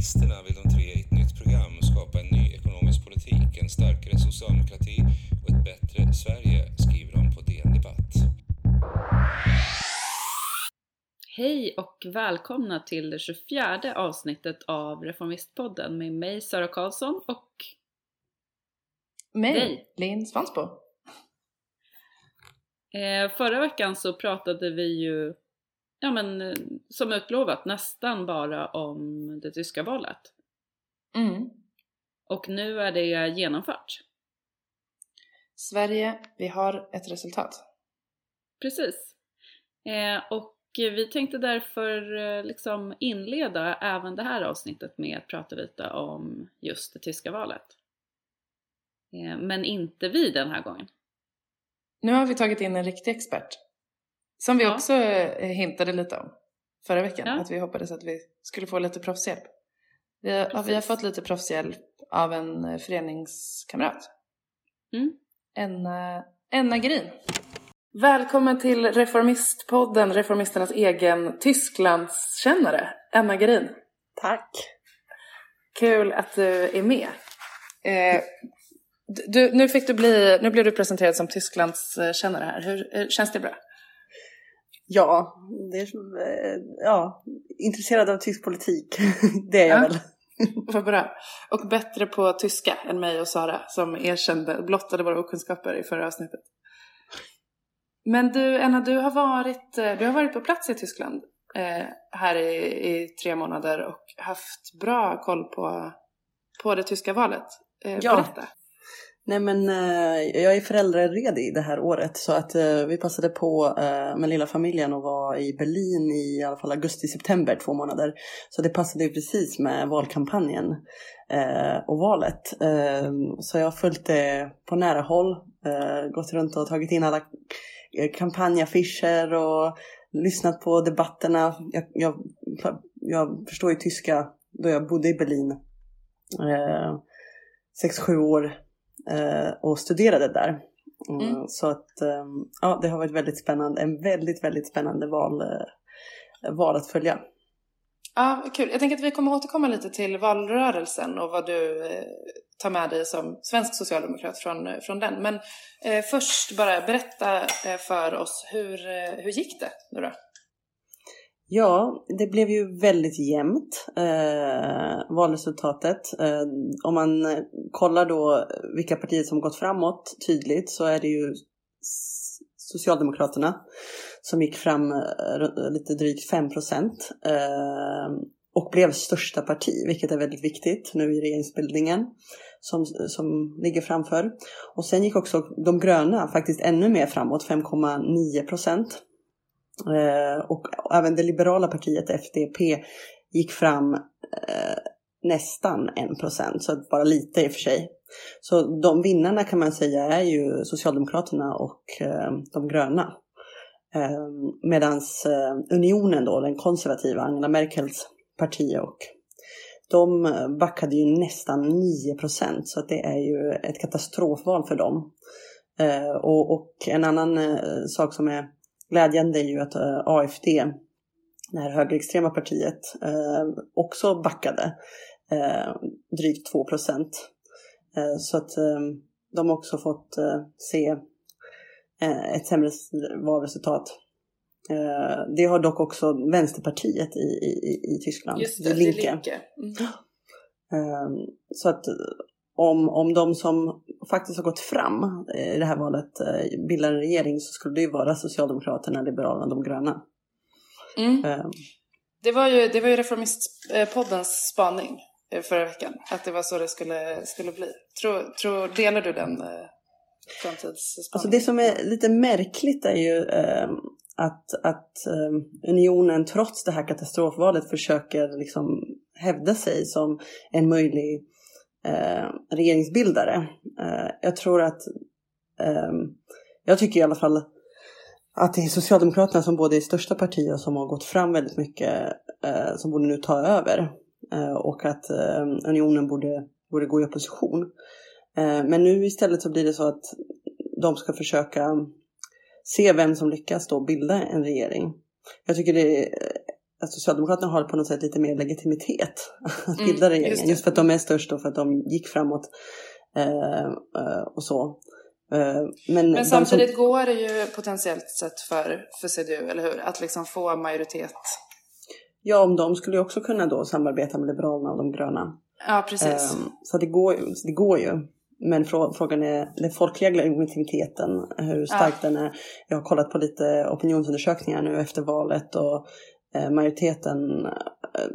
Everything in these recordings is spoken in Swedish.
Reformisterna vill de tre i ett nytt program skapa en ny ekonomisk politik, en starkare socialdemokrati och ett bättre Sverige, skriver de på DN Debatt. Hej och välkomna till det 24 avsnittet av Reformistpodden med mig Sara Karlsson och mig, dig. Linn Svansbo. Eh, förra veckan så pratade vi ju, ja men eh, som utlovat, nästan bara om det tyska valet. Mm. Och nu är det genomfört. Sverige, vi har ett resultat. Precis. Eh, och vi tänkte därför eh, liksom inleda även det här avsnittet med att prata lite om just det tyska valet. Eh, men inte vi den här gången. Nu har vi tagit in en riktig expert. Som vi Ja. också eh, hintade lite om förra veckan. Ja. Att vi hoppades att vi skulle få lite proffshjälp. Vi har, ja, vi har fått lite proffshjälp av en eh, föreningskamrat. Mm. Enna, Enna Green. Välkommen till Reformistpodden, Reformisternas egen Tysklandskännare, Enna Green. Tack. Kul att du är med. Eh, du, nu, fick du bli, nu blev du presenterad som Tysklandskännare här. Hur, hur känns det bra? Ja, det är, eh, ja, intresserad av tysk politik. det är jag Ja. väl. Vad bra. Och bättre på tyska än mig och Sara som erkände, blottade våra okunskaper i förra avsnittet. Men du, Enna, du har varit, eh, du har varit på plats i Tyskland eh, här i, i tre månader och haft bra koll på, på det tyska valet. Eh, Ja. Berätta. Nej men eh, jag är föräldraledig det här året så att eh, vi passade på eh, med lilla familjen och var i Berlin i, i alla fall augusti-september två månader. Så det passade ju precis med valkampanjen eh, och valet. Eh, så jag har följt det på nära håll, eh, gått runt och tagit in alla eh, kampanjaffischer och lyssnat på debatterna. Jag, jag, jag förstår ju tyska då jag bodde i Berlin. Eh, sex, sju år och studerade där. Mm, Mm. Så att eh, ja, det har varit väldigt spännande, en väldigt, väldigt spännande val, eh, val att följa. Ja, kul. Jag tänker att vi kommer återkomma lite till valrörelsen och vad du eh, tar med dig som svensk socialdemokrat från, eh, från den. Men eh, först bara berätta eh, för oss, hur, eh, hur gick det nu då? Ja, det blev ju väldigt jämnt eh, valresultatet. Eh, om man kollar då vilka partier som gått framåt tydligt så är det ju Socialdemokraterna som gick fram eh, lite drygt 5 procent eh, och blev största parti, vilket är väldigt viktigt nu i regeringsbildningen som, som ligger framför. Och sen gick också de gröna faktiskt ännu mer framåt, 5,9 procent. Eh, och även det liberala partiet FDP gick fram eh, nästan 1 procent, så bara lite i och för sig. Så de vinnarna kan man säga är ju Socialdemokraterna och eh, de gröna. Eh, Medan eh, Unionen då, den konservativa Angela Merkels parti och de eh, backade ju nästan 9 procent så att det är ju ett katastrofval för dem. Eh, och, och en annan eh, sak som är glädjande är ju att eh, AFD, det här högerextrema partiet, eh, också backade eh, drygt 2 procent. Så att de har också fått se ett sämre valresultat. Det har dock också Vänsterpartiet i, i, i- Tyskland, Just det, Linke. det Linke. Mm. Så att om, om de som faktiskt har gått fram eh, i det här valet eh, bildar en regering så skulle det ju vara Socialdemokraterna, Liberalerna, de gröna. Mm. Ehm, Det var ju, det var ju Reformistpoddens spaning eh, förra veckan, att det var så det skulle, skulle bli. Tror, tror, delar du den eh, framtidsspaningen? Alltså det som är lite märkligt är ju ehm, att, att ehm, unionen trots det här katastrofvalet försöker liksom hävda sig som en möjlig eh, regeringsbildare. Eh, jag tror att, eh, jag tycker i alla fall att det är Socialdemokraterna som både är största parti och som har gått fram väldigt mycket eh, som borde nu ta över. Eh, och att eh, unionen borde, borde gå i opposition. Eh, men nu istället så blir det så att de ska försöka se vem som lyckas då bilda en regering. Jag tycker det är att Socialdemokraterna har på något sätt lite mer legitimitet att Mm, bilda just regeringen. det. Just, för att de är störst och för att de gick framåt eh, eh, och så. Eh, men Men samtidigt går det ju potentiellt sett för, för CDU, eller hur? Att liksom få majoritet. ja, om de skulle ju också kunna då samarbeta med Liberalerna och de gröna. Ja, precis. Ehm, så det går, så det går ju. Men frå- frågan är den folkliga legitimiteten, hur stark den är. Jag har kollat på lite opinionsundersökningar nu efter valet och eh, Eh, majoriteten eh, eh,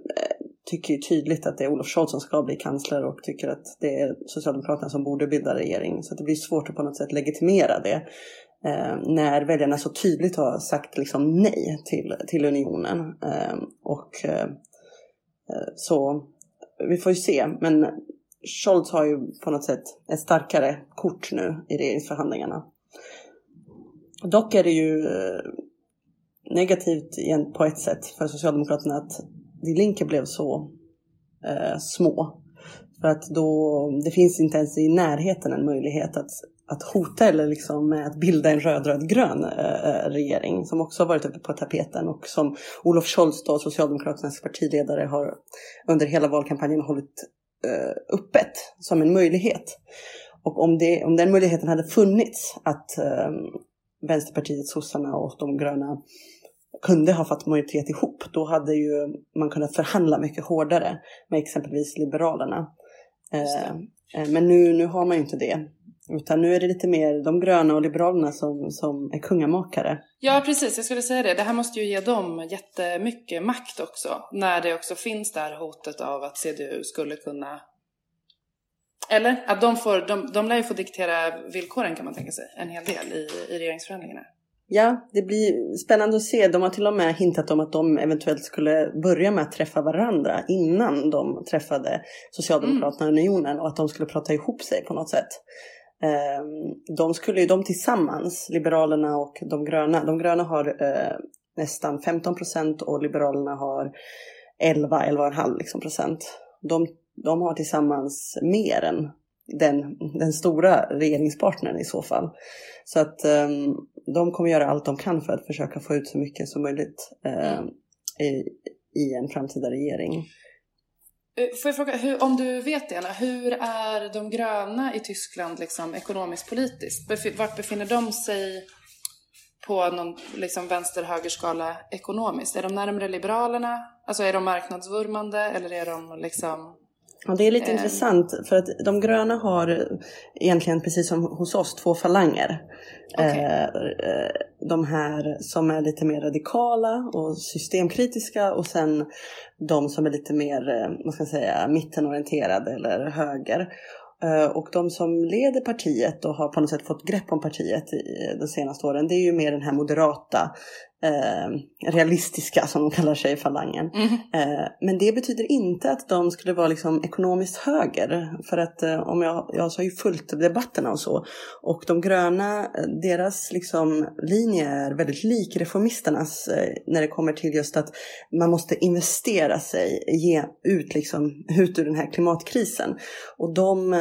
tycker ju tydligt att det är Olof Scholz som ska bli kansler och tycker att det är Socialdemokraterna som borde bilda regering. Så att det blir svårt att på något sätt legitimera det. Eh, när väljarna så tydligt har sagt liksom nej till, till unionen. Eh, och eh, så vi får ju se. Men Scholz har ju på något sätt ett starkare kort nu i regeringsförhandlingarna. Dock är det ju negativt igen på ett sätt för Socialdemokraterna att de Linke blev så eh, små. För att då, det finns inte ens i närheten en möjlighet att, att hota eller liksom att bilda en röd-röd-grön eh, eh, regering som också har varit uppe på tapeten och som Olof Scholz, då, Socialdemokraternas partiledare, har under hela valkampanjen hållit eh, öppet som en möjlighet. Och om, det, om den möjligheten hade funnits att eh, Vänsterpartiet, sossarna och de gröna kunde ha fått majoritet ihop, då hade ju man kunnat förhandla mycket hårdare med exempelvis Liberalerna. Eh, eh, men nu, nu har man ju inte det. Utan nu är det lite mer de gröna och Liberalerna som, som är kungamakare. Ja, precis. Jag skulle säga det. Det här måste ju ge dem jättemycket makt också. När det också finns det här hotet av att CDU skulle kunna... Eller? Att de, får, de, de lär ju få diktera villkoren kan man tänka sig. En hel del i, i regeringsförhandlingarna. Ja, det blir spännande att se. De har till och med hintat om att de eventuellt skulle börja med att träffa varandra innan de träffade Socialdemokraterna och Unionen och att de skulle prata ihop sig på något sätt. Ehm, De skulle ju, de tillsammans, Liberalerna och de gröna, de gröna har eh, nästan 15 procent och Liberalerna har 11, 11,5 liksom procent. De, de har tillsammans mer än den, den stora regeringspartnern i så fall. Så att eh, de kommer göra allt de kan för att försöka få ut så mycket som möjligt eh, i, i en framtida regering. Eh, får jag fråga, hur, om du vet det Anna, hur är de gröna i Tyskland liksom, ekonomiskt politiskt? Vart befinner de sig på någon liksom, vänster-högerskala ekonomiskt? Är de närmare Liberalerna? Alltså är de marknadsvurmande eller är de liksom... Ja, det är lite Ehm. intressant för att de gröna har egentligen precis som hos oss två falanger. Okej. Eh, eh, de här som är lite mer radikala och systemkritiska och sen de som är lite mer, eh, vad ska jag säga, mittenorienterade eller höger. Eh, Och de som leder partiet och har på något sätt fått grepp om partiet de senaste åren, det är ju mer den här moderata, eh, realistiska som de kallar sig, falangen. Eh, Men det betyder inte att de skulle vara liksom ekonomiskt höger. För att eh, om jag, jag har ju följt debatterna och så. Och de gröna, eh, deras liksom linje är väldigt lik reformisternas eh, när det kommer till just att man måste investera sig, ge ut, liksom, ut ur den här klimatkrisen. Och de,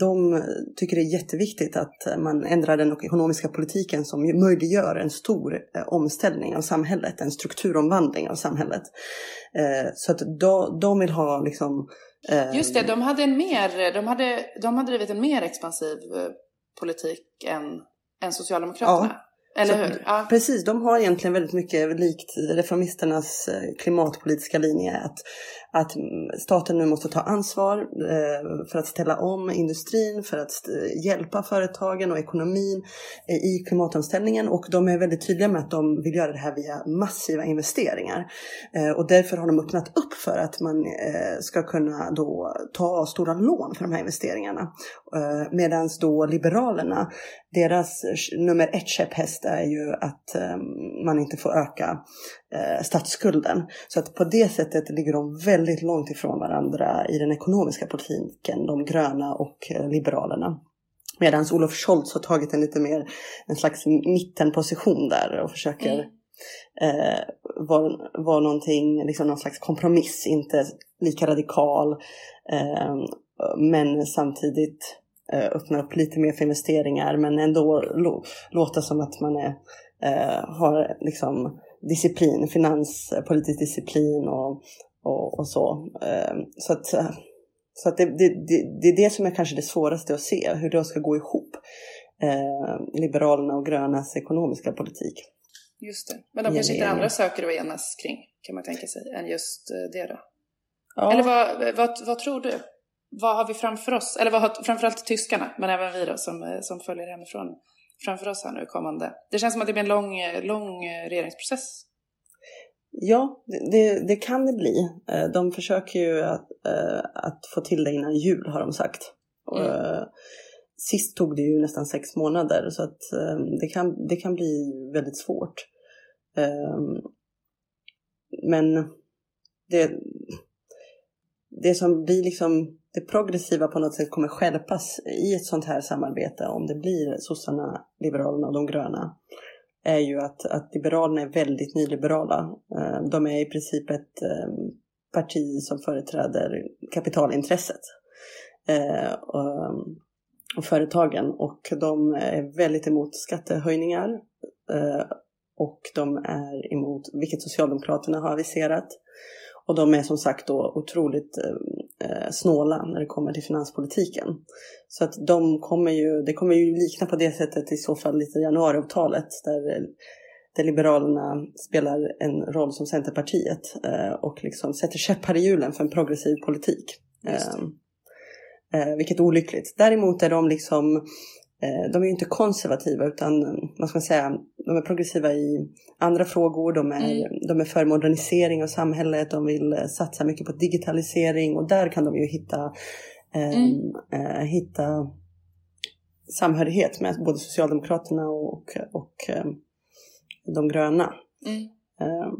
de tycker det är jätteviktigt att man ändrar den ekonomiska politiken som möjliggör en stor eh, omställning av samhället, en strukturomvandling av samhället. Eh, Så att de, de vill ha liksom... eh, Just det, de hade en mer, de hade, de hade drivit en mer expansiv eh, politik än, än Socialdemokraterna. Eller Så- hur? Ja. Precis, de har egentligen väldigt mycket likt reformisternas klimatpolitiska linje. Att, att staten nu måste ta ansvar eh, för att ställa om industrin, för att eh, hjälpa företagen och ekonomin eh, i klimatomställningen. Och de är väldigt tydliga med att de vill göra det här via massiva investeringar. Och därför har de öppnat upp för att man ska kunna då ta stora lån för de här investeringarna. Medan då Liberalerna deras nummer ett käpphäst är ju att man inte får öka statsskulden. Så att på det sättet ligger de väldigt långt ifrån varandra i den ekonomiska politiken, de gröna och eh, liberalerna. Medan Olof Scholz har tagit en lite mer en slags mittenposition där och försöker Mm. eh, vara var någonting, liksom någon slags kompromiss, inte lika radikal. Eh, men samtidigt eh, öppna upp lite mer för investeringar men ändå lå- låta som att man är eh, har liksom disciplin, finanspolitisk disciplin och, och, och så. Eh, så att, så att det, det, det, det, är det som är kanske det svåraste att se, hur det ska gå ihop. Eh, Liberalerna och grönas ekonomiska politik. Just det. Men de kanske inte andra saker att enas kring, kan man tänka sig, än just eh, det då? Ja. Eller vad, vad, vad tror du? Vad har vi framför oss? Eller vad har framförallt tyskarna, men även vi då som, eh, som följer hemifrån framför oss här nu kommande? Det känns som att det blir en lång, lång regeringsprocess. Ja, det, det kan det bli. Eh, de försöker ju att, att få till det innan jul har de sagt. Mm. Sist tog det ju nästan sex månader så att det kan, det kan bli väldigt svårt. Men det, det som blir liksom det progressiva på något sätt kommer skälpas i ett sånt här samarbete om det blir sossarna, liberalerna och de gröna är ju att, att liberalerna är väldigt nyliberala. Eh, de är i princip ett ehm, parti som företräder kapitalintresset eh, och, ehm, och företagen och de är väldigt emot skattehöjningar eh, och de är emot, vilket Socialdemokraterna har aviserat, och de är som sagt då otroligt eh, snåla när det kommer till finanspolitiken. Så att de kommer ju, det kommer ju likna på det sättet i så fall lite januariavtalet där, där Liberalerna spelar en roll som Centerpartiet eh, och liksom sätter käppar i hjulen för en progressiv politik. Eh, eh, vilket är olyckligt. Däremot är de liksom Eh, de är ju inte konservativa utan vad ska man säga, de är progressiva i andra frågor. De är, mm. de är för modernisering av samhället. De vill eh, satsa mycket på digitalisering och där kan de ju hitta, eh, mm. eh, hitta samhörighet med både Socialdemokraterna och, och eh, de gröna. Mm. Eh,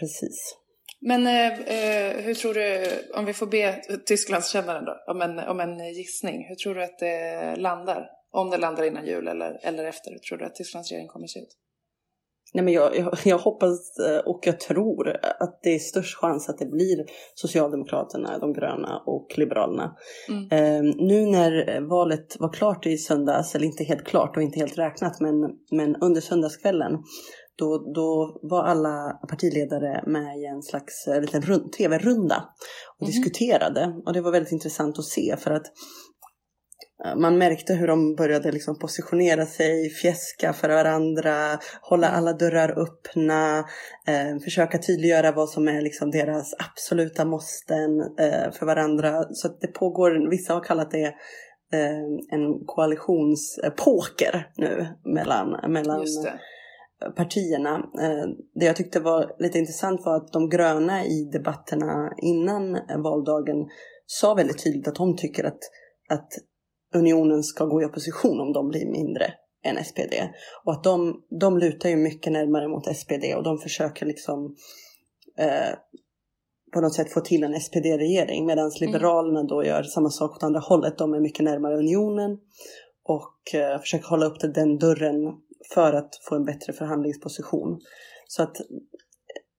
precis. Men eh, eh, hur tror du, om vi får be Tysklandskännaren då, om en, om en gissning, hur tror du att det landar? Om det landar innan jul eller, eller efter, hur tror du att Tysklands regering kommer se ut? Nej, men jag, jag, jag, hoppas eh, och jag tror att det är störst chans att det blir Socialdemokraterna, de gröna och Liberalerna. Mm. Eh, nu när valet var klart i söndags, eller inte helt klart och inte helt räknat, men, men under söndagskvällen då, då var alla partiledare med i en slags eh, liten tv-runda och mm. diskuterade. Och det var väldigt intressant att se för att eh, man märkte hur de började liksom positionera sig, fjäska för varandra, hålla mm. alla dörrar öppna, eh, försöka tydliggöra vad som är liksom deras absoluta måsten eh, för varandra. Så det pågår, vissa har kallat det eh, en koalitionspoker nu mellan, mellan partierna. Eh, det jag tyckte var lite intressant var att de gröna i debatterna innan valdagen sa väldigt tydligt att de tycker att, att unionen ska gå i opposition om de blir mindre än SPD. Och att de, de lutar ju mycket närmare mot SPD och de försöker liksom eh, på något sätt få till en SPD-regering medan mm. Liberalerna då gör samma sak åt andra hållet. De är mycket närmare unionen och eh, försöker hålla upp den dörren för att få en bättre förhandlingsposition. Så att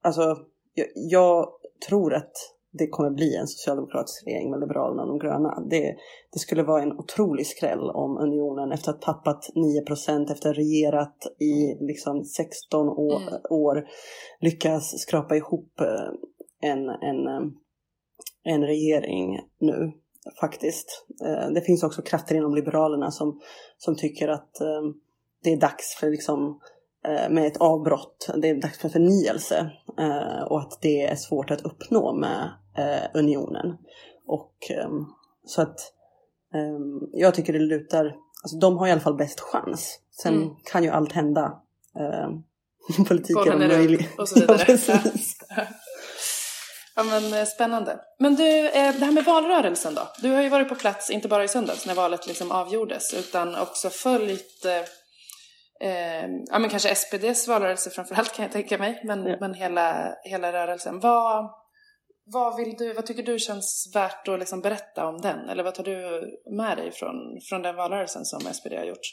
alltså, jag, jag tror att det kommer bli en socialdemokratisk regering med Liberalerna och de gröna. Det, det skulle vara en otrolig skräll om unionen efter att tappat 9% efter att ha regerat i liksom 16 år, mm. år lyckas skrapa ihop eh, en, en, eh, en regering nu faktiskt. Eh, det finns också krafter inom Liberalerna som, som tycker att det är dags för liksom eh, med ett avbrott, det är dags för förnyelse eh, och att det är svårt att uppnå med eh, unionen. Och ehm, så att ehm, jag tycker det lutar, alltså de har i alla fall bäst chans. Sen mm. kan ju allt hända. Politiken om möjligt. och så vidare. Ja, ja, men spännande. Men du, det här med valrörelsen då? Du har ju varit på plats, inte bara i söndags när valet liksom avgjordes, utan också följt eh, ja men kanske SPDs valrörelse framförallt kan jag tänka mig, men, ja. men hela, hela rörelsen. Vad, vad, vill du, vad tycker du känns värt att liksom berätta om den? Eller vad tar du med dig från, från den valrörelsen som SPD har gjort?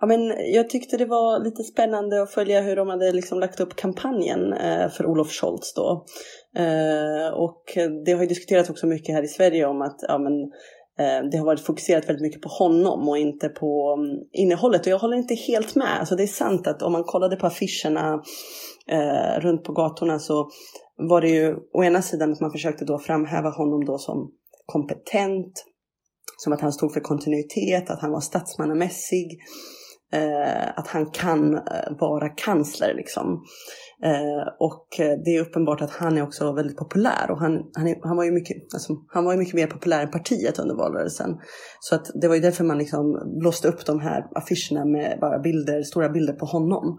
Ja, men jag tyckte det var lite spännande att följa hur de hade liksom lagt upp kampanjen eh, för Olof Scholz då. Eh, och det har ju diskuterats också mycket här i Sverige om att ja, men, Eh, det har varit fokuserat väldigt mycket på honom och inte på mm, innehållet. Och jag håller inte helt med. Alltså det är sant att om man kollade på affischerna eh, runt på gatorna så var det ju å ena sidan att man försökte då framhäva honom då som kompetent, som att han stod för kontinuitet, att han var statsmannamässig, eh, att han kan eh, vara kansler liksom. Eh, och eh, det är uppenbart att han är också väldigt populär och han, han, är, han, var ju mycket, alltså, han var ju mycket mer populär än partiet under valrörelsen. Så att det var ju därför man liksom blåste upp de här affischerna med bara bilder, stora bilder på honom.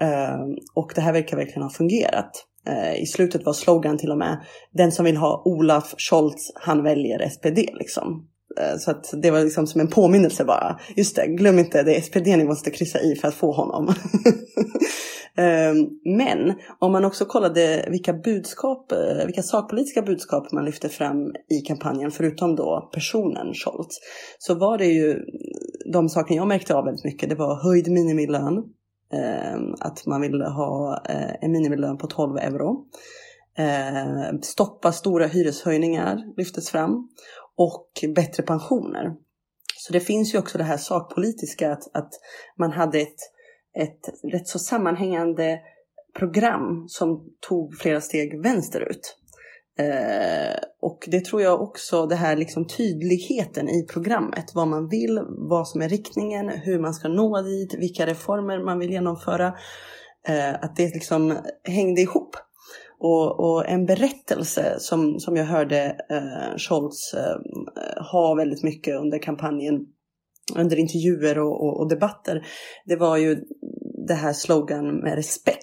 Eh, och det här verkar verkligen ha fungerat. Eh, I slutet var slogan till och med den som vill ha Olaf Scholz, han väljer SPD liksom. Eh, så att det var liksom som en påminnelse bara. Just det, glöm inte, det är SPD ni måste kryssa i för att få honom. Ehm, men om man också kollade vilka budskap, eh, vilka sakpolitiska budskap man lyfte fram i kampanjen, förutom då personen Scholz, så var det ju mm, de saker jag märkte av väldigt mycket. Det var höjd minimilön, ehm, att man ville ha eh, en minimilön på 12 euro. Ehm, stoppa stora hyreshöjningar lyftes fram och bättre pensioner. Så det finns ju också det här sakpolitiska att, att man hade ett ett rätt så sammanhängande program som tog flera steg vänsterut. Eh, och det tror jag också, det här liksom tydligheten i programmet, vad man vill, vad som är riktningen, hur man ska nå dit, vilka reformer man vill genomföra, eh, att det liksom hängde ihop. Och, och, en berättelse som, som jag hörde eh, Scholz eh, ha väldigt mycket under kampanjen under intervjuer och, och, och, debatter, det var ju det här slogan med respekt.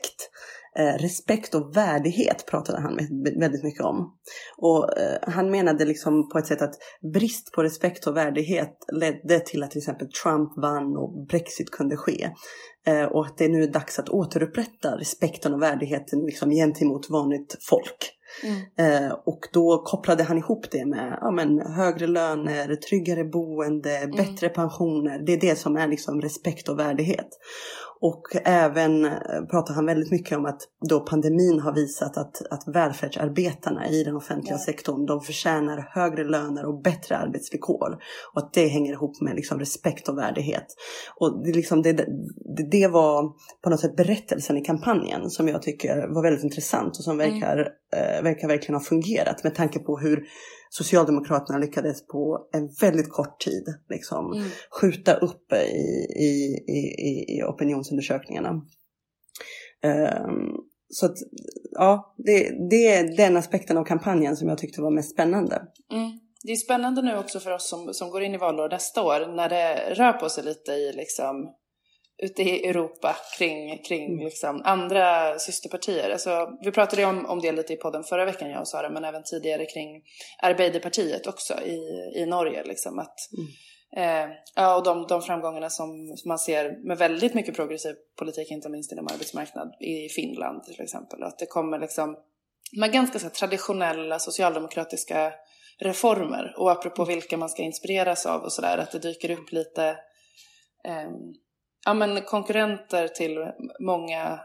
Eh, respekt och värdighet pratade han väldigt mycket om. Och eh, han menade liksom på ett sätt att brist på respekt och värdighet ledde till att till exempel Trump vann och Brexit kunde ske. Eh, och att det nu är dags att återupprätta respekten och värdigheten liksom gentemot vanligt folk. Mm. Och då kopplade han ihop det med ja, men, högre löner, tryggare boende, mm. bättre pensioner. Det är det som är liksom respekt och värdighet. Och även eh, pratar han väldigt mycket om att då pandemin har visat att, att välfärdsarbetarna i den offentliga ja. sektorn, de förtjänar högre löner och bättre arbetsvillkor. Och att det hänger ihop med liksom respekt och värdighet. Och det, liksom det, det, det var på något sätt berättelsen i kampanjen som jag tycker var väldigt intressant och som mm. verkar, mm. eh, verkar verkligen ha fungerat med tanke på hur Socialdemokraterna lyckades på en väldigt kort tid liksom, mm. skjuta upp i, i, i, i opinionsundersökningarna. Um, så att, ja, det, det är den aspekten av kampanjen som jag tyckte var mest spännande. Mm. Det är spännande nu också för oss som, som går in i valår nästa år när det rör på sig lite i liksom ute i Europa kring, kring mm. liksom andra systerpartier. Alltså, vi pratade om, om det lite i podden förra veckan jag och Sara, men även tidigare kring Arbeiderpartiet också i, i Norge. Liksom, att, mm. eh, ja, och de, de framgångarna som, som, man ser med väldigt mycket progressiv politik, inte minst inom arbetsmarknad, i Finland till exempel. Att det kommer liksom med ganska så traditionella socialdemokratiska reformer och apropå mm. vilka man ska inspireras av och sådär, att det dyker upp lite eh, ja, men konkurrenter till många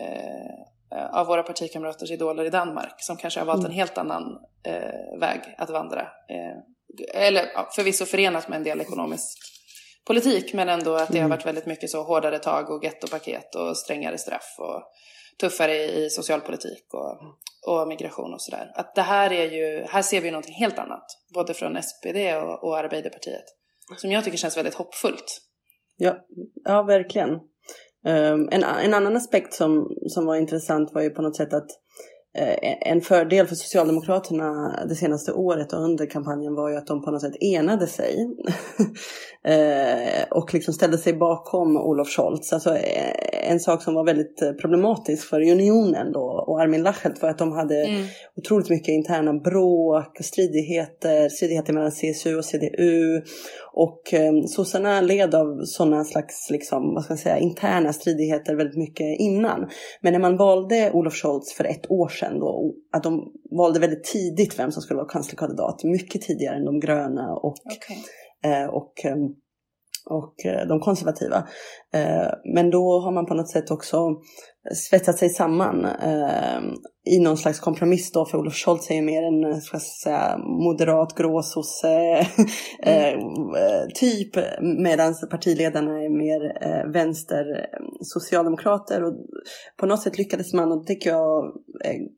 eh, av våra partikamraters idoler i Danmark som kanske har valt mm. en helt annan eh, väg att vandra. Eh, eller ja, förvisso förenat med en del ekonomisk politik men ändå att det har mm. varit väldigt mycket så hårdare tag och gettopaket och strängare straff och tuffare i, i socialpolitik och, och migration och sådär. Att det här är ju, här ser vi någonting helt annat, både från SPD och, och Arbeiderpartiet, som jag tycker känns väldigt hoppfullt. Ja, ja verkligen. Um, en, en annan aspekt som, som var intressant var ju på något sätt att uh, en fördel för Socialdemokraterna det senaste året och under kampanjen var ju att de på något sätt enade sig. uh, och liksom ställde sig bakom Olof Scholz. Alltså, uh, en sak som var väldigt problematisk för Unionen då och Armin Laschet var att de hade mm. otroligt mycket interna bråk, stridigheter, stridigheter mellan CSU och CDU och eh, sossarna led av sådana slags liksom, vad ska jag säga, interna stridigheter väldigt mycket innan. Men när man valde Olof Scholz för ett år sedan då, att de valde väldigt tidigt vem som skulle vara kanslerkandidat, mycket tidigare än de gröna och, okay. eh, och eh, och eh, de konservativa. Eh, men då har man på något sätt också svetsat sig samman eh, i någon slags kompromiss då, för Olof Scholz är ju mer en ska säga, moderat gråsosse mm. typ, medan partiledarna är mer vänster socialdemokrater. Och på något sätt lyckades man, och det tycker jag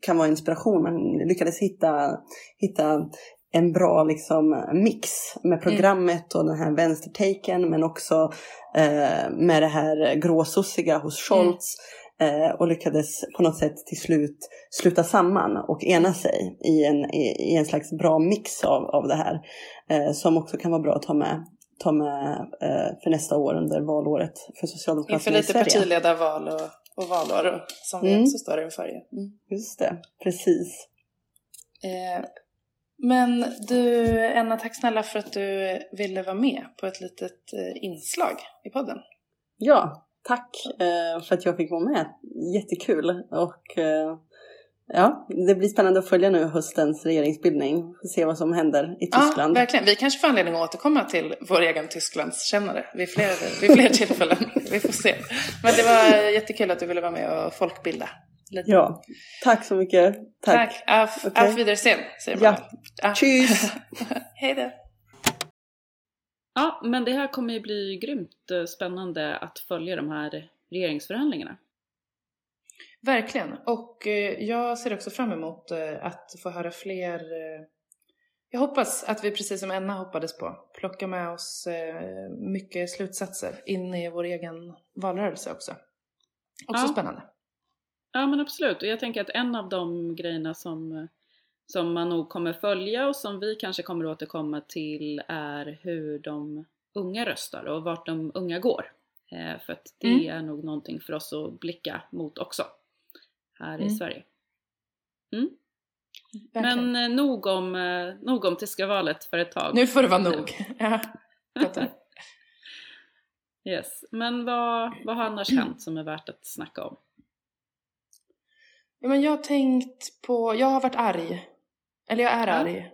kan vara inspiration, man lyckades hitta, hitta en bra liksom, mix med programmet och den här vänstertaken men också eh, med det här gråsossiga hos Scholz. Mm. Eh, och lyckades på något sätt till slut sluta samman och ena sig i en, i, i en slags bra mix av, av det här. Eh, som också kan vara bra att ta med, ta med eh, för nästa år under valåret för Socialdemokraterna Inför lite partiledarval och, och valår som vi mm. också står inför. Mm. Just det, precis. Men du, Enna, tack snälla för att du ville vara med på ett litet eh, inslag i podden. Ja, tack eh, för att jag fick vara med. Jättekul. Och eh, ja, det blir spännande att följa nu höstens regeringsbildning. Se vad som händer i Tyskland. Ja, verkligen. Vi kanske får anledning att återkomma till vår egen Tysklandskännare vid fler, vid fler tillfällen. Vi får se. Men det var jättekul att du ville vara med och folkbilda. Lite. Ja, tack så mycket. Tack. tack. Auf, okay. auf Wiedersehen, säger man. Ja. Tschüss. Hej då. Ja, men det här kommer ju bli grymt eh, spännande att följa de här regeringsförhandlingarna. Verkligen, och eh, jag ser också fram emot eh, att få höra fler jag hoppas att vi precis som Enna hoppades på plockar med oss mycket slutsatser in i vår egen valrörelse också. Också ja. spännande. Ja men absolut och jag tänker att en av de grejerna som, som man nog kommer följa och som vi kanske kommer återkomma till är hur de unga röstar och vart de unga går. Eh, för att det mm. är nog någonting för oss att blicka mot också här mm. i Sverige. Mm. Men eh, nog, om, eh, nog om tyska för ett tag. Nu får det vara nog. ja, yes. Men vad, vad har annars hänt som är värt att snacka om? Ja, men jag har tänkt på, jag har varit arg. Eller jag är ja, arg.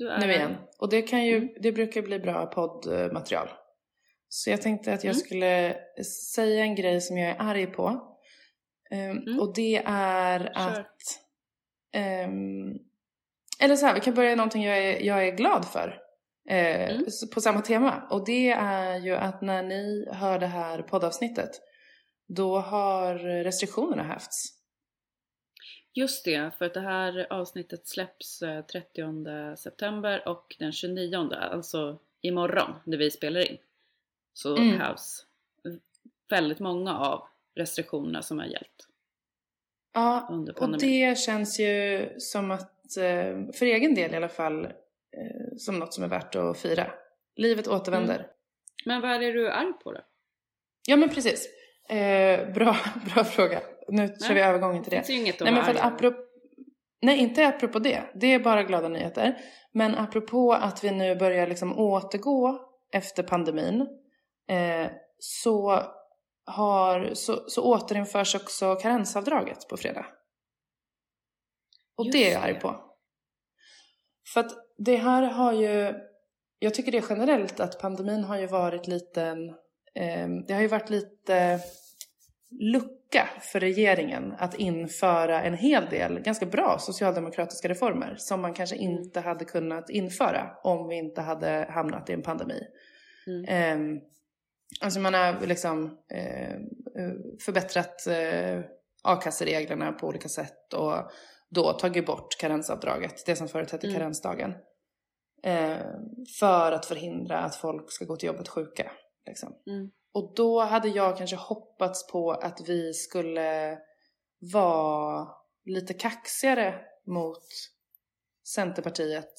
Är nu igen. Och det, kan ju, mm. det brukar bli bra poddmaterial. Så jag tänkte att jag mm. skulle säga en grej som jag är arg på. Um, mm. Och det är sure. att... Um, eller så här, vi kan börja någonting jag är, jag är glad för. Uh, på samma tema. Och det är ju att när ni hör det här poddavsnittet då har restriktionerna hävts. Just det, för att det här avsnittet släpps 30 eh, september och den 29, alltså imorgon när vi spelar in, så mm. hävs väldigt många av restriktionerna som har gällt. Ja, och det känns ju som att, eh, för egen del i alla fall, eh, som något som är värt att fira. Livet återvänder. Mm. Men vad är det du är arg på då? Ja men precis. Eh, bra, bra fråga. Nu kör vi övergången till det. Det inget Nej, men för att apropå, Nej, inte apropå det. Det är bara glada nyheter. Men apropå att vi nu börjar liksom återgå efter pandemin eh, så, har, så, så återinförs också karensavdraget på fredag. Och Just det är jag arg på. För att det här har ju, jag tycker det generellt att pandemin har ju varit liten, eh, det har ju varit lite lucka för regeringen att införa en hel del ganska bra socialdemokratiska reformer som man kanske mm. inte hade kunnat införa om vi inte hade hamnat i en pandemi. Mm. Um, alltså man har liksom uh, förbättrat uh, a-kassereglerna på olika sätt och då tagit bort karensavdraget, det som förut hette mm. karensdagen. Uh, för att förhindra att folk ska gå till jobbet sjuka. Liksom. Mm. Och då hade jag kanske hoppats på att vi skulle vara lite kaxigare mot Centerpartiet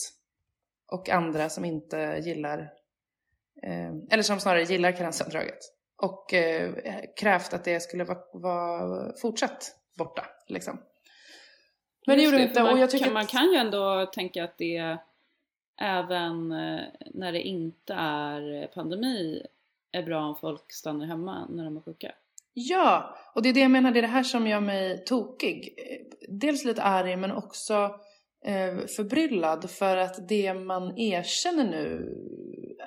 och andra som inte gillar, eh, eller som snarare gillar karensavdraget. Och eh, krävt att det skulle vara, vara fortsatt borta. Liksom. Men det gjorde det inte. Man, och jag tycker kan, man kan ju ändå tänka att det även eh, när det inte är pandemi är bra om folk stannar hemma när de är sjuka. Ja, och det är det jag menar, det är det här som gör mig tokig. Dels lite arg men också eh, förbryllad för att det man erkänner nu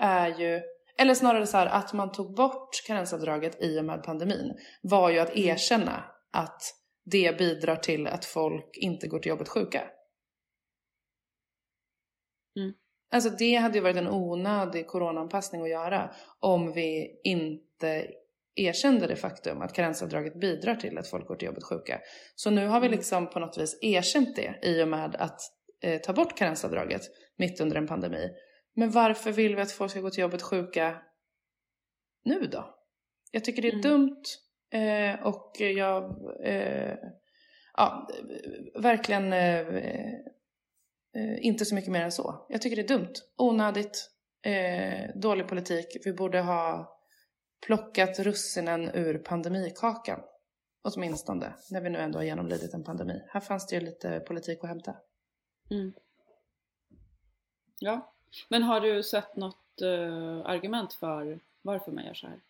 är ju eller snarare så här att man tog bort karensavdraget i och med pandemin var ju att erkänna att det bidrar till att folk inte går till jobbet sjuka. Mm. Alltså det hade ju varit en onödig coronaanpassning att göra om vi inte erkände det faktum att karensavdraget bidrar till att folk går till jobbet sjuka. Så nu har vi Mm. liksom på något vis erkänt det i och med att eh, ta bort karensavdraget mitt under en pandemi. Men varför vill vi att folk ska gå till jobbet sjuka nu då? Jag tycker det är Mm. dumt eh, och jag, eh, ja, verkligen eh, inte så mycket mer än så. Jag tycker det är dumt, onödigt, eh, dålig politik. Vi borde ha plockat russinen ur pandemikakan. Åtminstone, när vi nu ändå har genomlidit en pandemi. Här fanns det ju lite politik att hämta. Mm. Ja, men har du sett något eh, argument för varför man gör så här?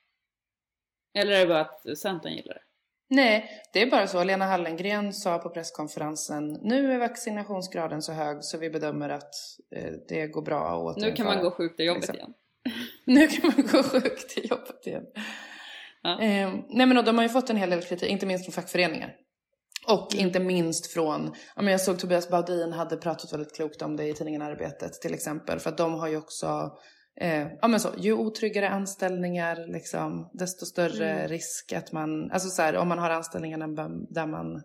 Eller är det bara att Centern gillar det? Nej, det är bara så. Lena Hallengren sa på presskonferensen nu är vaccinationsgraden så hög så vi bedömer att eh, det går bra att återinföra. Nu kan man gå sjuk till jobbet Exakt. igen. Nu kan man gå sjuk till jobbet igen. Ja. Eh, nej men och de har ju fått en hel del kritik, inte minst från fackföreningar. Och Mm. inte minst från, ja, men jag såg Tobias Baudin hade pratat väldigt klokt om det i tidningen Arbetet till exempel. För att de har ju också, eh, ja men så, ju otryggare anställningar liksom, desto större Mm. risk att man, alltså så här, om man har anställningar där- man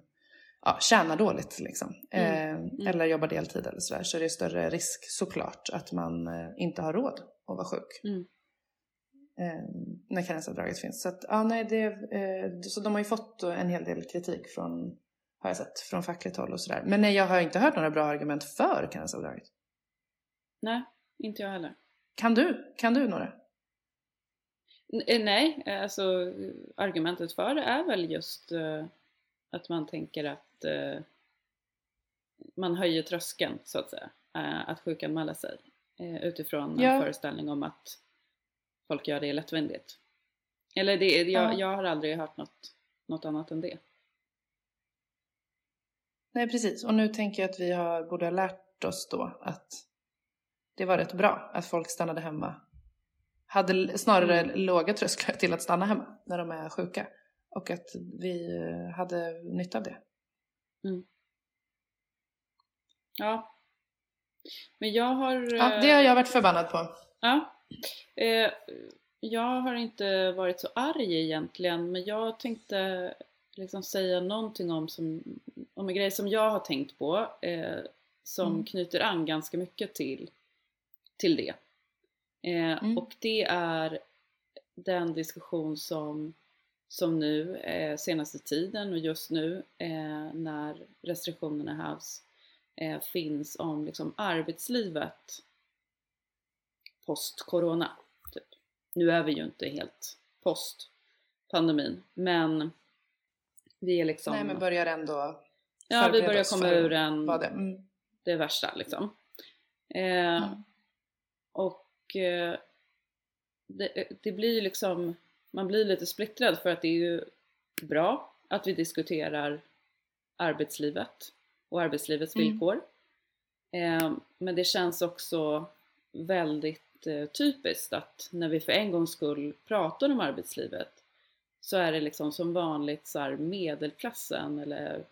ja, tjänar dåligt liksom. Mm. Eh, Eller jobbar deltid eller sådär. Så är det större risk såklart att man eh, inte har råd att vara sjuk. Mm. Eh, när karensavdraget finns. Så, att, ja, nej, det, eh, så de har ju fått en hel del kritik från, har jag sett, från fackligt håll och sådär. Men nej, jag har inte hört några bra argument för karensavdraget. Nej, inte jag heller. Kan du? Kan du några? Eh, Nej, alltså argumentet för det är väl just eh, att man tänker att eh, man höjer tröskeln så att säga, eh, att sjukanmäla sig utifrån Ja. en föreställning om att folk gör det lättvindigt. Eller det, jag, Ja. jag har aldrig hört något, något annat än det. Nej, precis. Och nu tänker jag att vi har, borde ha lärt oss då att det var rätt bra att folk stannade hemma. Hade snarare Mm. låga trösklar till att stanna hemma när de är sjuka. Och att vi eh, hade nytta av det. Ja. Men jag har... Ja, det har jag varit förbannad på. Ja. Eh, jag har inte varit så arg egentligen, men jag tänkte liksom säga någonting om, som, om en grej som jag har tänkt på, eh, som Mm. knyter an ganska mycket till, till det. Eh, Mm. Och det är den diskussion som, som nu, eh, senaste tiden och just nu eh, när restriktionerna hävs, eh, finns om liksom arbetslivet post-corona. Typ. Nu är vi ju inte helt post-pandemin, men vi är liksom... Nej, men börjar ändå ja, vi börjar komma ur en, det mm. det värsta liksom. Eh, Mm. Och eh, det, det blir liksom, man blir lite splittrad för att det är ju bra att vi diskuterar arbetslivet och arbetslivets Mm. villkor. Eh, men det känns också väldigt eh, typiskt att när vi för en gångs skull pratar om arbetslivet så är det liksom som vanligt så här medelklassen eller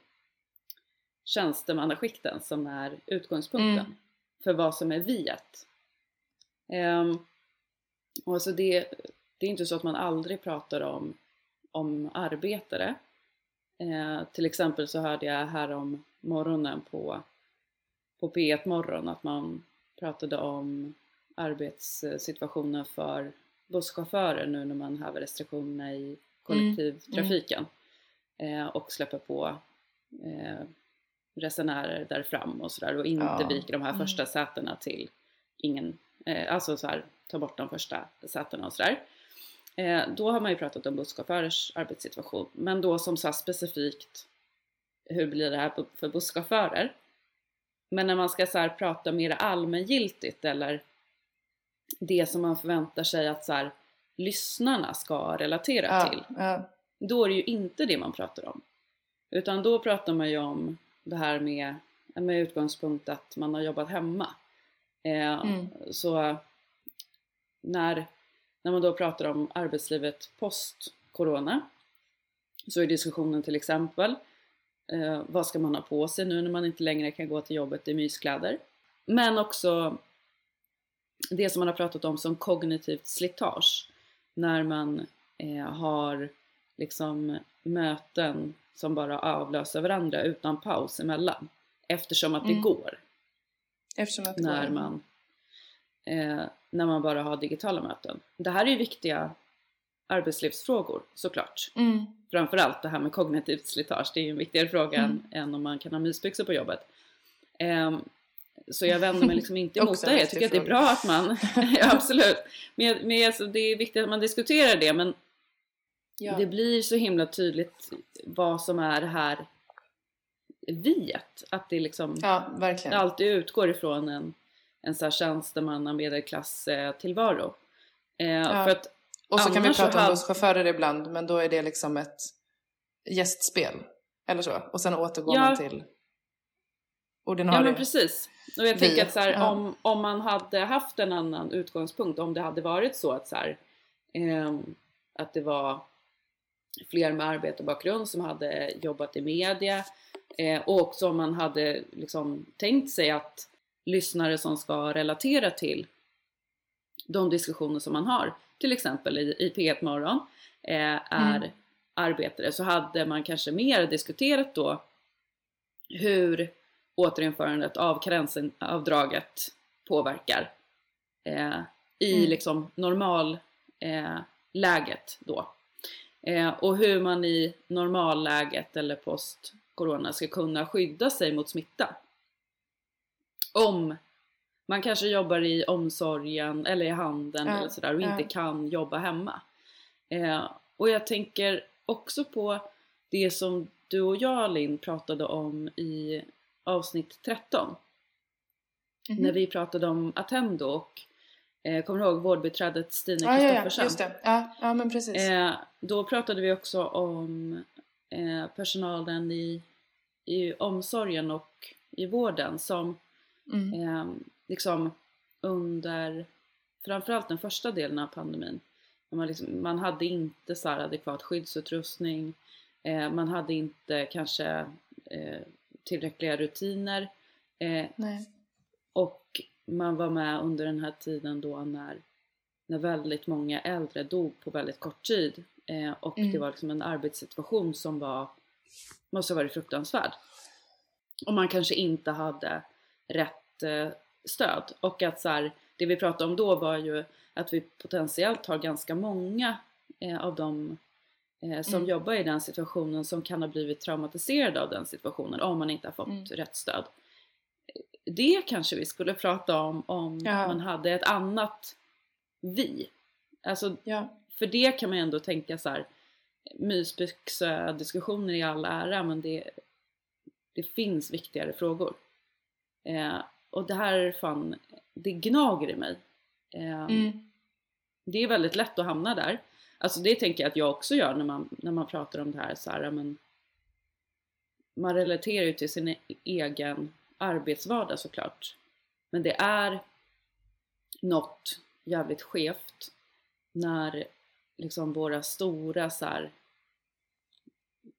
tjänstemannaskikten som är utgångspunkten Mm. för vad som är viet. Um, och alltså det, det är inte så att man aldrig pratar om, om arbetare. Eh, till exempel så hörde jag här om morgonen på, på P1 Morgon att man pratade om arbetssituationen för busschaufförer nu när man häver restriktionerna i kollektivtrafiken eh, och släpper på eh, resenärer där fram och sådär och inte Ja. viker de här Mm. första sätena till ingen, eh, alltså så här, ta bort de första sätena och sådär. Eh, då har man ju pratat om busschaufförers arbetssituation, men då som så specifikt hur blir det här för busschaufförer? Men när man ska så prata mer allmängiltigt eller det som man förväntar sig att så här, lyssnarna ska relatera ja, till, ja. då är det ju inte det man pratar om. Utan då pratar man ju om det här med, med utgångspunkt att man har jobbat hemma. Eh, Mm. Så när, när man då pratar om arbetslivet post-corona så är diskussionen till exempel eh, vad ska man ha på sig nu när man inte längre kan gå till jobbet i myskläder? Men också det som man har pratat om som kognitivt slitage. När man eh, har liksom möten som bara avlöser varandra utan paus emellan. Eftersom att det Mm. går när går. man, eh, när man bara har digitala möten. Det här är ju viktiga arbetslivsfrågor såklart. Mm. Framförallt det här med kognitivt slitage, det är ju en viktigare fråga Mm. än, än om man kan ha mysbyxor på jobbet. Ehm, så jag vänder mig liksom inte emot det. Jag tycker att det är bra att man, ja absolut. Men, men alltså, det är viktigt att man diskuterar det men Ja. det blir så himla tydligt vad som är det här viet. Att det liksom ja, verkligen. alltid utgår ifrån en, en så här tjänstemanna medelklass eh, tillvaro. Eh, För att Och så kan vi prata om busschaufförer ibland, men då är det liksom ett gästspel. Eller så. Och sen återgår Ja. man till ordinarie. Ja men precis. Och jag Vi, tänker att så här, ja. om, om man hade haft en annan utgångspunkt, om det hade varit så att så här, ehm, att det var fler med arbetarbakgrund som hade jobbat i media eh, och också om man hade liksom tänkt sig att lyssnare som ska relatera till de diskussioner som man har, till exempel i, i P1 Morgon, eh, är Mm. arbetare så hade man kanske mer diskuterat då hur återinförandet av karensavdraget påverkar eh, i Mm. liksom normal eh, läget då. Eh, och hur man i normalläget eller post-corona ska kunna skydda sig mot smitta. Om man kanske jobbar i omsorgen eller i handeln Ja, eller sådär och ja. inte kan jobba hemma. Eh, och jag tänker också på det som du och jag Linn pratade om i avsnitt 13. Mhm. När vi pratade om Attendo och eh, kommer du ihåg vårdbiträdet Stina ja, ja, ja, Kristoffersen? just det. Ja, ja men precis. Eh, då pratade vi också om eh, personalen i, i omsorgen och i vården som Mm. eh, liksom under framförallt den första delen av pandemin. Man, liksom, man hade inte så adekvat skyddsutrustning, eh, man hade inte kanske eh, tillräckliga rutiner eh, och man var med under den här tiden då när, när väldigt många äldre dog på väldigt kort tid. Eh, och Mm. det var liksom en arbetssituation som var, måste ha varit fruktansvärd. Och man kanske inte hade rätt eh, stöd. Och att så här, det vi pratade om då var ju att vi potentiellt har ganska många eh, av de eh, som Mm. jobbar i den situationen som kan ha blivit traumatiserade av den situationen om man inte har fått Mm. rätt stöd. Det kanske vi skulle prata om om Ja. man hade ett annat vi. Alltså, Ja. För det kan man ju ändå tänka så här mysbyxa-diskussioner i all ära men det, det finns viktigare frågor. Eh, och det här är fan, det gnager i mig. Eh, Mm. det är väldigt lätt att hamna där. Alltså det tänker jag att jag också gör när man, när man pratar om det här. Så här men man relaterar ju till sin e- egen arbetsvardag såklart. Men det är något jävligt skevt när liksom våra stora så här,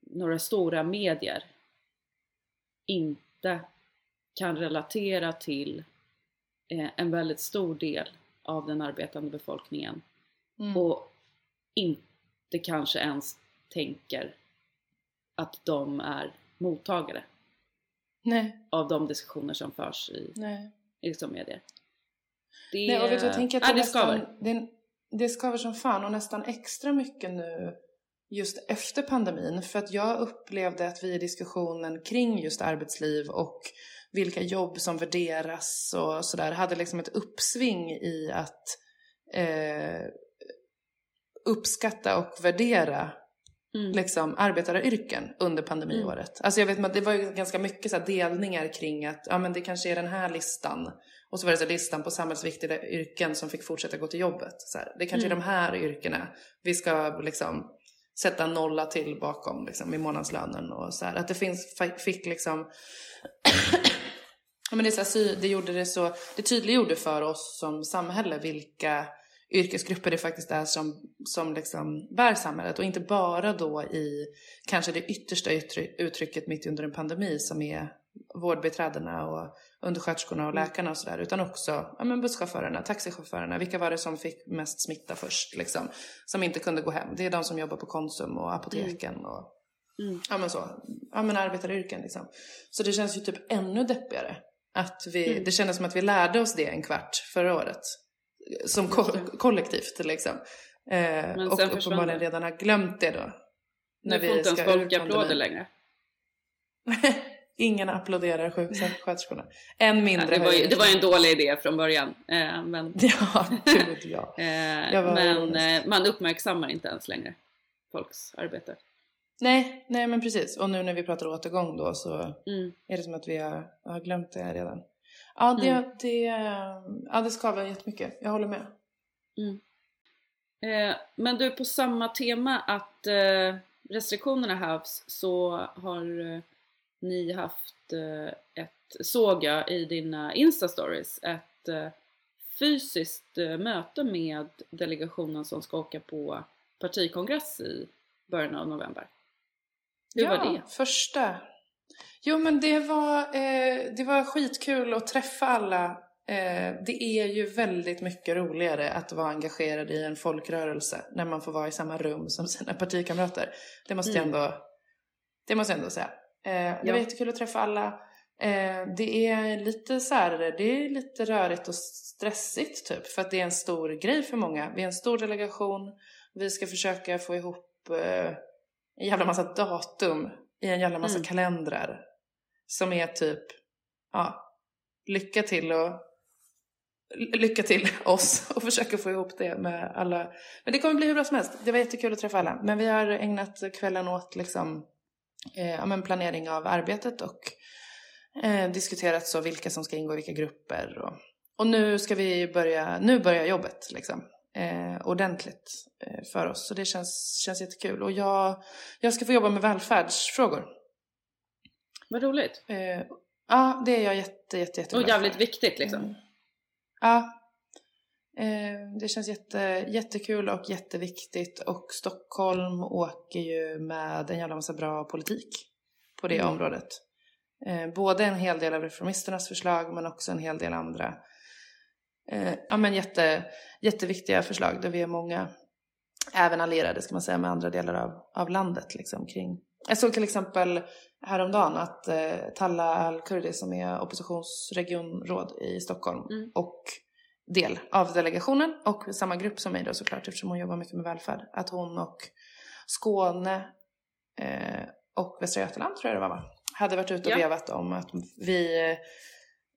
några stora medier inte kan relatera till eh, en väldigt stor del av den arbetande befolkningen Mm. och inte kanske ens tänker att de är mottagare Nej. av de diskussioner som förs i, Nej. i liksom medier. Det, Nej, och vet du, jag tänker att det, det nästan, det, det skaver som fan och nästan extra mycket nu just efter pandemin. För att jag upplevde att vi i diskussionen kring just arbetsliv och vilka jobb som värderas och sådär hade liksom ett uppsving i att eh, uppskatta och värdera Mm. liksom arbetaryrken under pandemiåret. Alltså jag vet att det var ju ganska mycket så delningar kring att ja men det kanske är den här listan och så var det så listan på samhällsviktiga yrken som fick fortsätta gå till jobbet. Så här, det kanske Mm. är de här yrkena vi ska liksom sätta nolla till bakom liksom, i månadslönen och så här. Att det finns, fick liksom men det, är så här, det, gjorde det, så, det tydliggjorde för oss som samhälle vilka yrkesgrupper det faktiskt är som, som liksom bär samhället och inte bara då i kanske det yttersta uttrycket mitt under en pandemi som är vårdbiträdena och undersköterskorna och Mm. läkarna och sådär utan också ja, men busschaufförerna, taxichaufförerna, vilka var det som fick mest smitta först liksom, som inte kunde gå hem. Det är de som jobbar på Konsum och apoteken och Mm. ja men så, ja men arbetaryrken liksom. Så det känns ju typ ännu deppigare att vi, Mm. det kändes som att vi lärde oss det en kvart förra året. Som ko- kollektivt liksom. Eh, och uppenbarligen redan har glömt det då. Nu får inte ens ur folk applåder pandemin. längre. Ingen applåderar sjuksköterskorna. Än mindre Ja, det, var ju, det var ju en dålig idé från början. Eh, men Ja, gud ja. eh, men eh, man uppmärksammar inte ens längre folks arbete. Nej, nej men precis. Och nu när vi pratar återgång då så Mm. är det som att vi har, har glömt det redan. Ja, det, Mm. det, ja, det skaver jättemycket. Jag håller med. Eh, men du, på samma tema att eh, restriktionerna hävs så har eh, ni haft eh, ett, såg jag i dina Insta-stories, ett eh, fysiskt eh, möte med delegationen som ska åka på partikongress i början av november. Hur var det? första. Jo men det var, eh, det var skitkul att träffa alla. Eh, det är ju väldigt mycket roligare att vara engagerad i en folkrörelse när man får vara i samma rum som sina partikamrater. Det måste jag Mm. ändå, det måste jag ändå säga. Eh, det var jättekul att träffa alla. Eh, det är lite så här, det är lite rörigt och stressigt typ för att det är en stor grej för många. Vi är en stor delegation. Vi ska försöka få ihop eh, en jävla massa datum i en jävla massa Mm. kalendrar. Som är typ, ja, lycka till och lycka till oss och försöka få ihop det med alla. Men det kommer bli hur bra som helst. Det var jättekul att träffa alla. Men vi har ägnat kvällen åt liksom, eh, men planering av arbetet och eh, diskuterat så vilka som ska ingå i vilka grupper. Och, och nu ska vi börja, nu börjar jobbet liksom. Eh, ordentligt eh, för oss. Så det känns, känns jättekul. Och jag, jag ska få jobba med välfärdsfrågor. Vad roligt! Eh, ja, det är jag jätte, jätte, jätte Och jävligt viktigt liksom. Mm. Ja. Eh, det känns jätte, jättekul och jätteviktigt. Och Stockholm åker ju med en jävla massa bra politik på det Mm. området. Eh, både en hel del av reformisternas förslag men också en hel del andra eh, ja, men jätte, jätteviktiga förslag där vi är många, även allierade ska man säga, med andra delar av, av landet. Liksom, kring. Jag såg till exempel häromdagen att eh, Talla Al-Kurdi som är oppositionsregionråd i Stockholm Mm. och del av delegationen och samma grupp som mig då såklart eftersom hon jobbar mycket med välfärd. Att hon och Skåne eh, och Västra Götaland tror jag det var va? Hade varit ute och Ja. vevat om att vi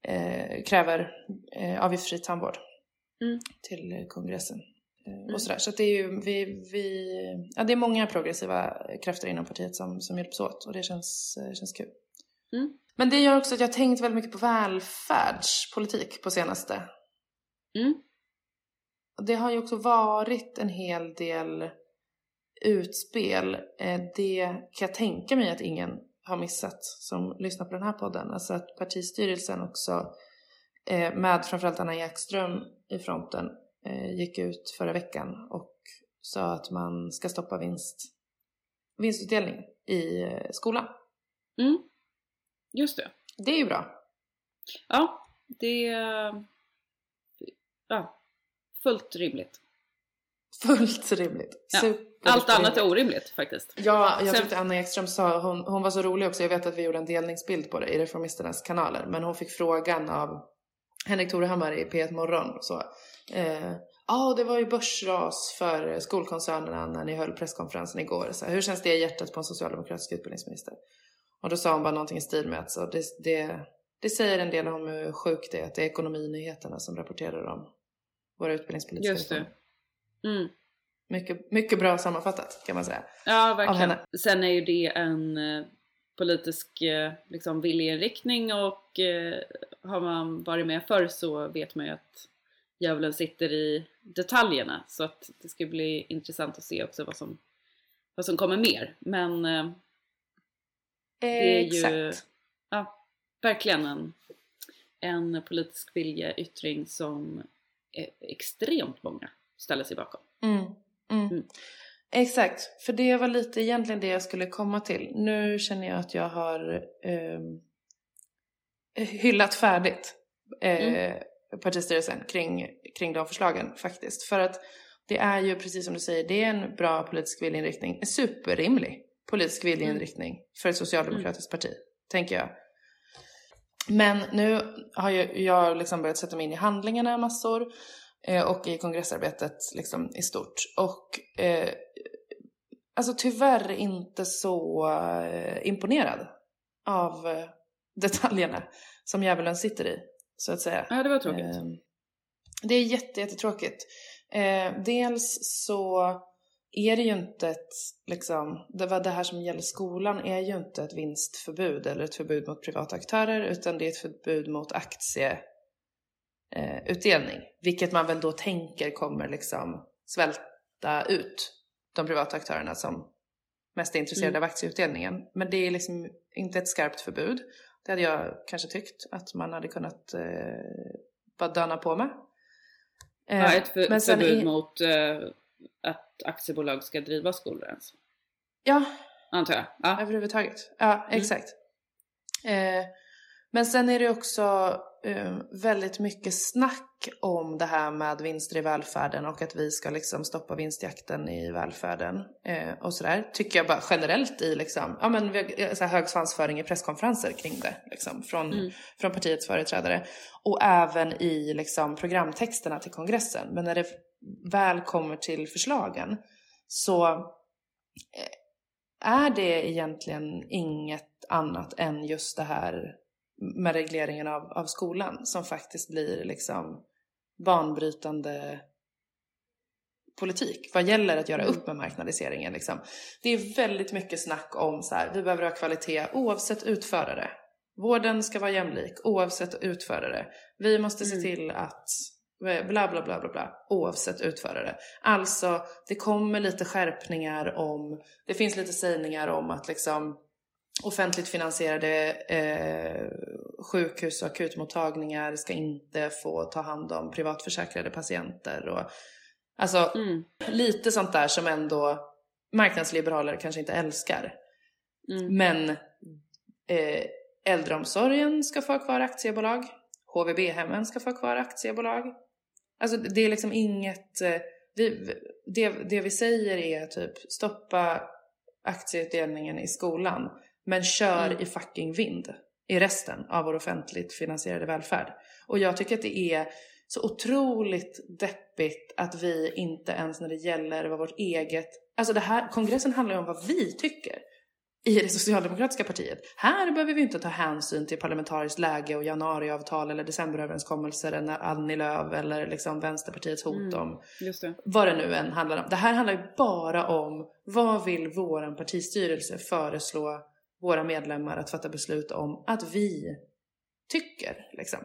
eh, kräver eh, avgiftsfri tandvård Mm. till kongressen. Eh, Mm. Och sådär. Så att det är ju vi, vi, ja, det är många progressiva krafter inom partiet som, som hjälps åt och det känns, eh, känns kul. Mm. Men det gör också att jag har tänkt väldigt mycket på välfärdspolitik på senaste. Mm. Det har ju också varit en hel del utspel. Eh, Det kan jag tänka mig att ingen har missat som lyssnar på den här podden. Alltså att partistyrelsen också eh, med framförallt Anna Ekström i fronten eh, gick ut förra veckan och sa att man ska stoppa vinst, vinstutdelning i skolan. Mm. Just det. Det är ju bra. Ja, det är ja, fullt rimligt. Fullt rimligt. Ja, Allt annat är orimligt faktiskt. Ja, jag Sen- tyckte Anna Ekström sa, hon, hon var så rolig också, jag vet att vi gjorde en delningsbild på det i Reformisternas kanaler, men hon fick frågan av Henrik Torehammar i P1 Morgon och så. Eh, Ja, det var ju börsras för skolkoncernerna när ni höll presskonferensen igår. Så här, hur känns det i hjärtat på en socialdemokratisk utbildningsminister? Och då sa hon bara någonting i stil med att så, det, det, det säger en del om hur sjukt det är att det är ekonominyheterna som rapporterar om våra utbildningspolitiska Just det. Mm. Mycket, mycket bra sammanfattat kan man säga. Ja, verkligen. Sen är ju det en eh, politisk eh, liksom, viljeinriktning och eh, har man varit med förr så vet man ju att djävulen sitter i detaljerna. Så att det ska bli intressant att se också vad som, vad som kommer mer. Men eh, det är ju ja, verkligen en, en politisk viljeyttring som extremt många ställer sig bakom. Mm. Mm. Mm. Exakt, för det var lite egentligen det jag skulle komma till. Nu känner jag att jag har ehm, hyllat färdigt eh, partistyrelsen kring, kring de förslagen faktiskt. För att det är ju precis som du säger, det är en bra politisk viljeinriktning. En superrimlig politisk viljeinriktning för ett socialdemokratiskt parti, tänker jag. Men nu har ju jag liksom börjat sätta mig in i handlingarna massor eh, och i kongressarbetet liksom i stort. Och eh, alltså tyvärr inte så eh, imponerad av eh, detaljerna som djävulen sitter i, så att säga. Ja, det var tråkigt. Eh, det är jätte, jättetråkigt. Eh, dels så är det ju inte ett, liksom, det, det här som gäller skolan är ju inte ett vinstförbud eller ett förbud mot privata aktörer utan det är ett förbud mot aktieutdelning. vilket man väl då tänker kommer liksom svälta ut de privata aktörerna som mest är intresserade Mm. av aktieutdelningen. Men det är liksom inte ett skarpt förbud. Det hade jag kanske tyckt att man hade kunnat eh, bara döna på med. Eh, Ja, ett för, men sen förbud är- mot eh, att aktiebolag ska driva skolor ens. Ja, Antar jag. Ja. överhuvudtaget. Ja, Mm. exakt. Eh, men sen är det också eh, väldigt mycket snack om det här med vinster i välfärden och att vi ska liksom stoppa vinstjakten i välfärden eh, och sådär. Tycker jag bara generellt i liksom, ja men har, så här, hög svansföring i presskonferenser kring det liksom från, Mm. från partiets företrädare. Och även i liksom programtexterna till kongressen. Men när det väl kommer till förslagen så eh, är det egentligen inget annat än just det här med regleringen av, av skolan som faktiskt blir liksom banbrytande politik vad gäller att göra upp med marknadiseringen. Liksom. Det är väldigt mycket snack om så här, vi behöver ha kvalitet oavsett utförare. Vården ska vara jämlik oavsett utförare. Vi måste se Mm. till att bla bla bla bla bla oavsett utförare. Alltså det kommer lite skärpningar om, det finns lite sägningar om att liksom offentligt finansierade eh, sjukhus och akutmottagningar ska inte få ta hand om privatförsäkrade patienter. Och, alltså Mm. lite sånt där som ändå marknadsliberaler kanske inte älskar. Mm. Men eh, äldreomsorgen ska få ha kvar aktiebolag. HVB-hemmen ska få ha kvar aktiebolag. Alltså det är liksom inget... Eh, vi, det, det vi säger är typ stoppa aktieutdelningen i skolan. Men kör Mm. i fucking vind i resten av vår offentligt finansierade välfärd. Och jag tycker att det är så otroligt deppigt att vi inte ens när det gäller vad vårt eget... Alltså det här, kongressen handlar ju om vad vi tycker i det socialdemokratiska partiet. Här behöver vi inte ta hänsyn till parlamentariskt läge och januariavtal eller decemberöverenskommelser eller Annie Lööf eller liksom Vänsterpartiets hot Mm. om Just det. vad det nu än handlar om. Det här handlar ju bara om vad vill våran partistyrelse föreslå våra medlemmar att fatta beslut om att vi tycker. Liksom.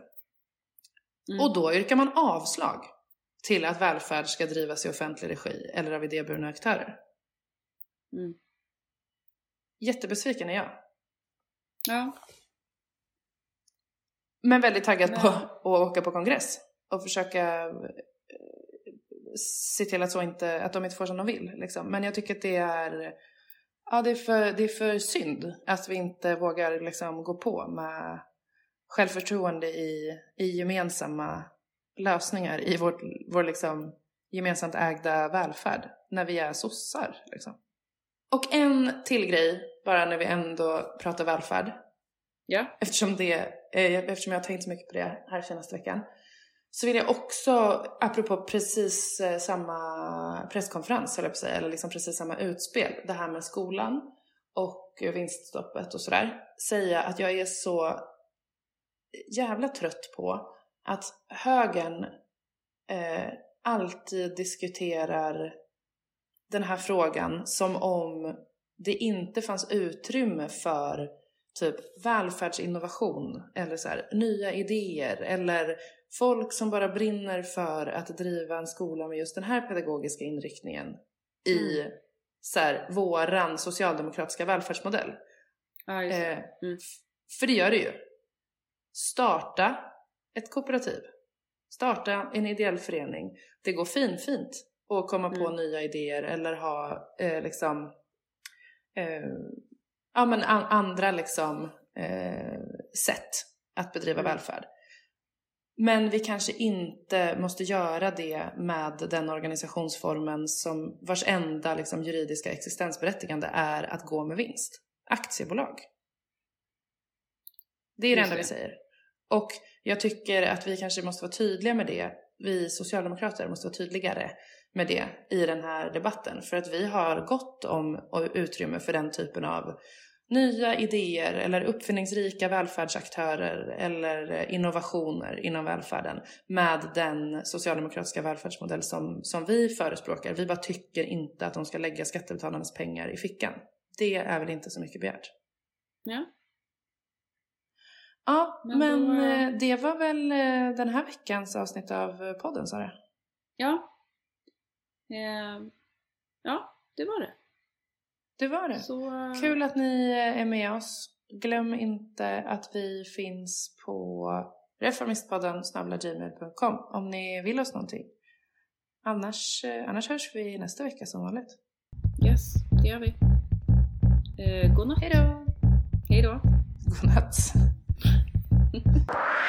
Mm. Och då yrkar man avslag till att välfärd ska drivas i offentlig regi eller av idéburna aktörer. Mm. Jättebesviken är jag. Ja. Men väldigt taggad Men- på att åka på kongress och försöka eh, se till att, så inte, att de inte får som de vill. Liksom. Men jag tycker att det är, ja, det är, för, det är för synd att vi inte vågar liksom, gå på med självförtroende i, i gemensamma lösningar i vårt, vår liksom, gemensamt ägda välfärd när vi är sossar. Liksom. Och en till grej, bara när vi ändå pratar välfärd Ja. eftersom, det, eftersom jag har tänkt så mycket på det här senaste veckan. Så vill jag också, apropå precis eh, samma presskonferens, att säga, eller liksom precis samma utspel, det här med skolan och vinststoppet och sådär, säga att jag är så jävla trött på att högern eh, alltid diskuterar den här frågan som om det inte fanns utrymme för typ välfärdsinnovation eller så här, nya idéer eller folk som bara brinner för att driva en skola med just den här pedagogiska inriktningen i så här, våran socialdemokratiska välfärdsmodell. Det. Eh, Mm. För det gör det ju. Starta ett kooperativ. Starta en ideell förening. Det går fin, fint att komma på Mm. nya idéer eller ha eh, liksom eh, ja, men an, andra liksom eh, sätt att bedriva Mm. välfärd. Men vi kanske inte måste göra det med den organisationsformen som vars enda liksom, juridiska existensberättigande är att gå med vinst. Aktiebolag. Det är det enda vi säger. Och jag tycker att vi kanske måste vara tydliga med det. Vi socialdemokrater måste vara tydligare med det i den här debatten. För att vi har gott om utrymme för den typen av nya idéer eller uppfinningsrika välfärdsaktörer eller innovationer inom välfärden med den socialdemokratiska välfärdsmodell som, som vi förespråkar. Vi bara tycker inte att de ska lägga skattebetalarnas pengar i fickan. Det är väl inte så mycket begärt. Ja. Ja, Men men, då, eh, eh, det var väl eh, den här veckans avsnitt av podden Sara? Ja. Eh, ja, det var det. Det var det. Så, eh, Kul att ni eh, är med oss. Glöm inte att vi finns på reformistpodden gmail.com om ni vill oss någonting. Annars, eh, annars hörs vi nästa vecka som vanligt. Yes, det gör vi. Eh, god natt. Hej då! Hej då. God natt.